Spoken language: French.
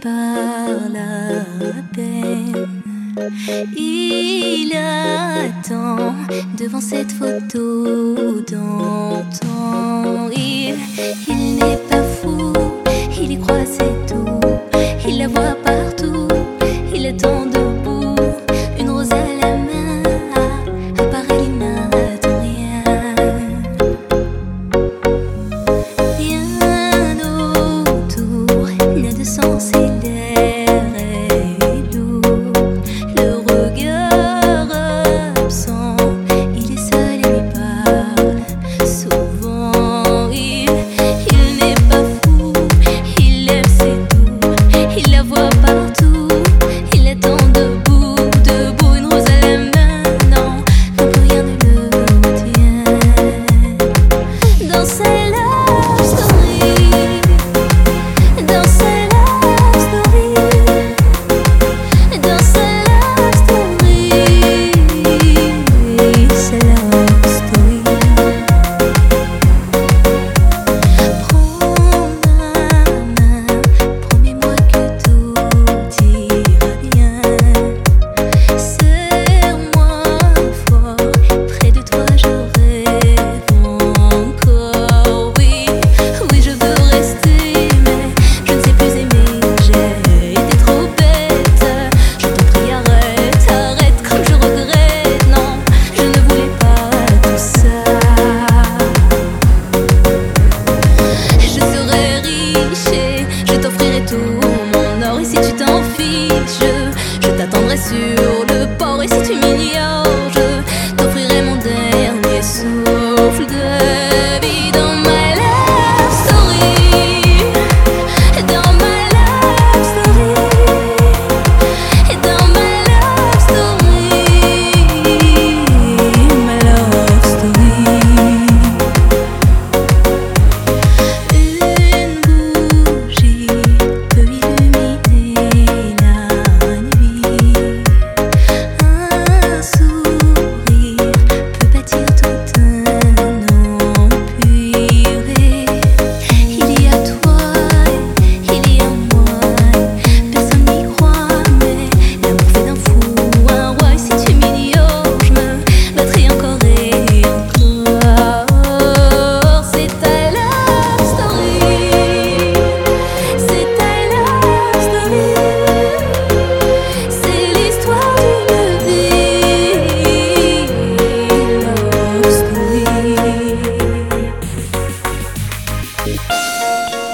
par la. Il attend devant cette photo d'antan. Il, il n'est pas so Música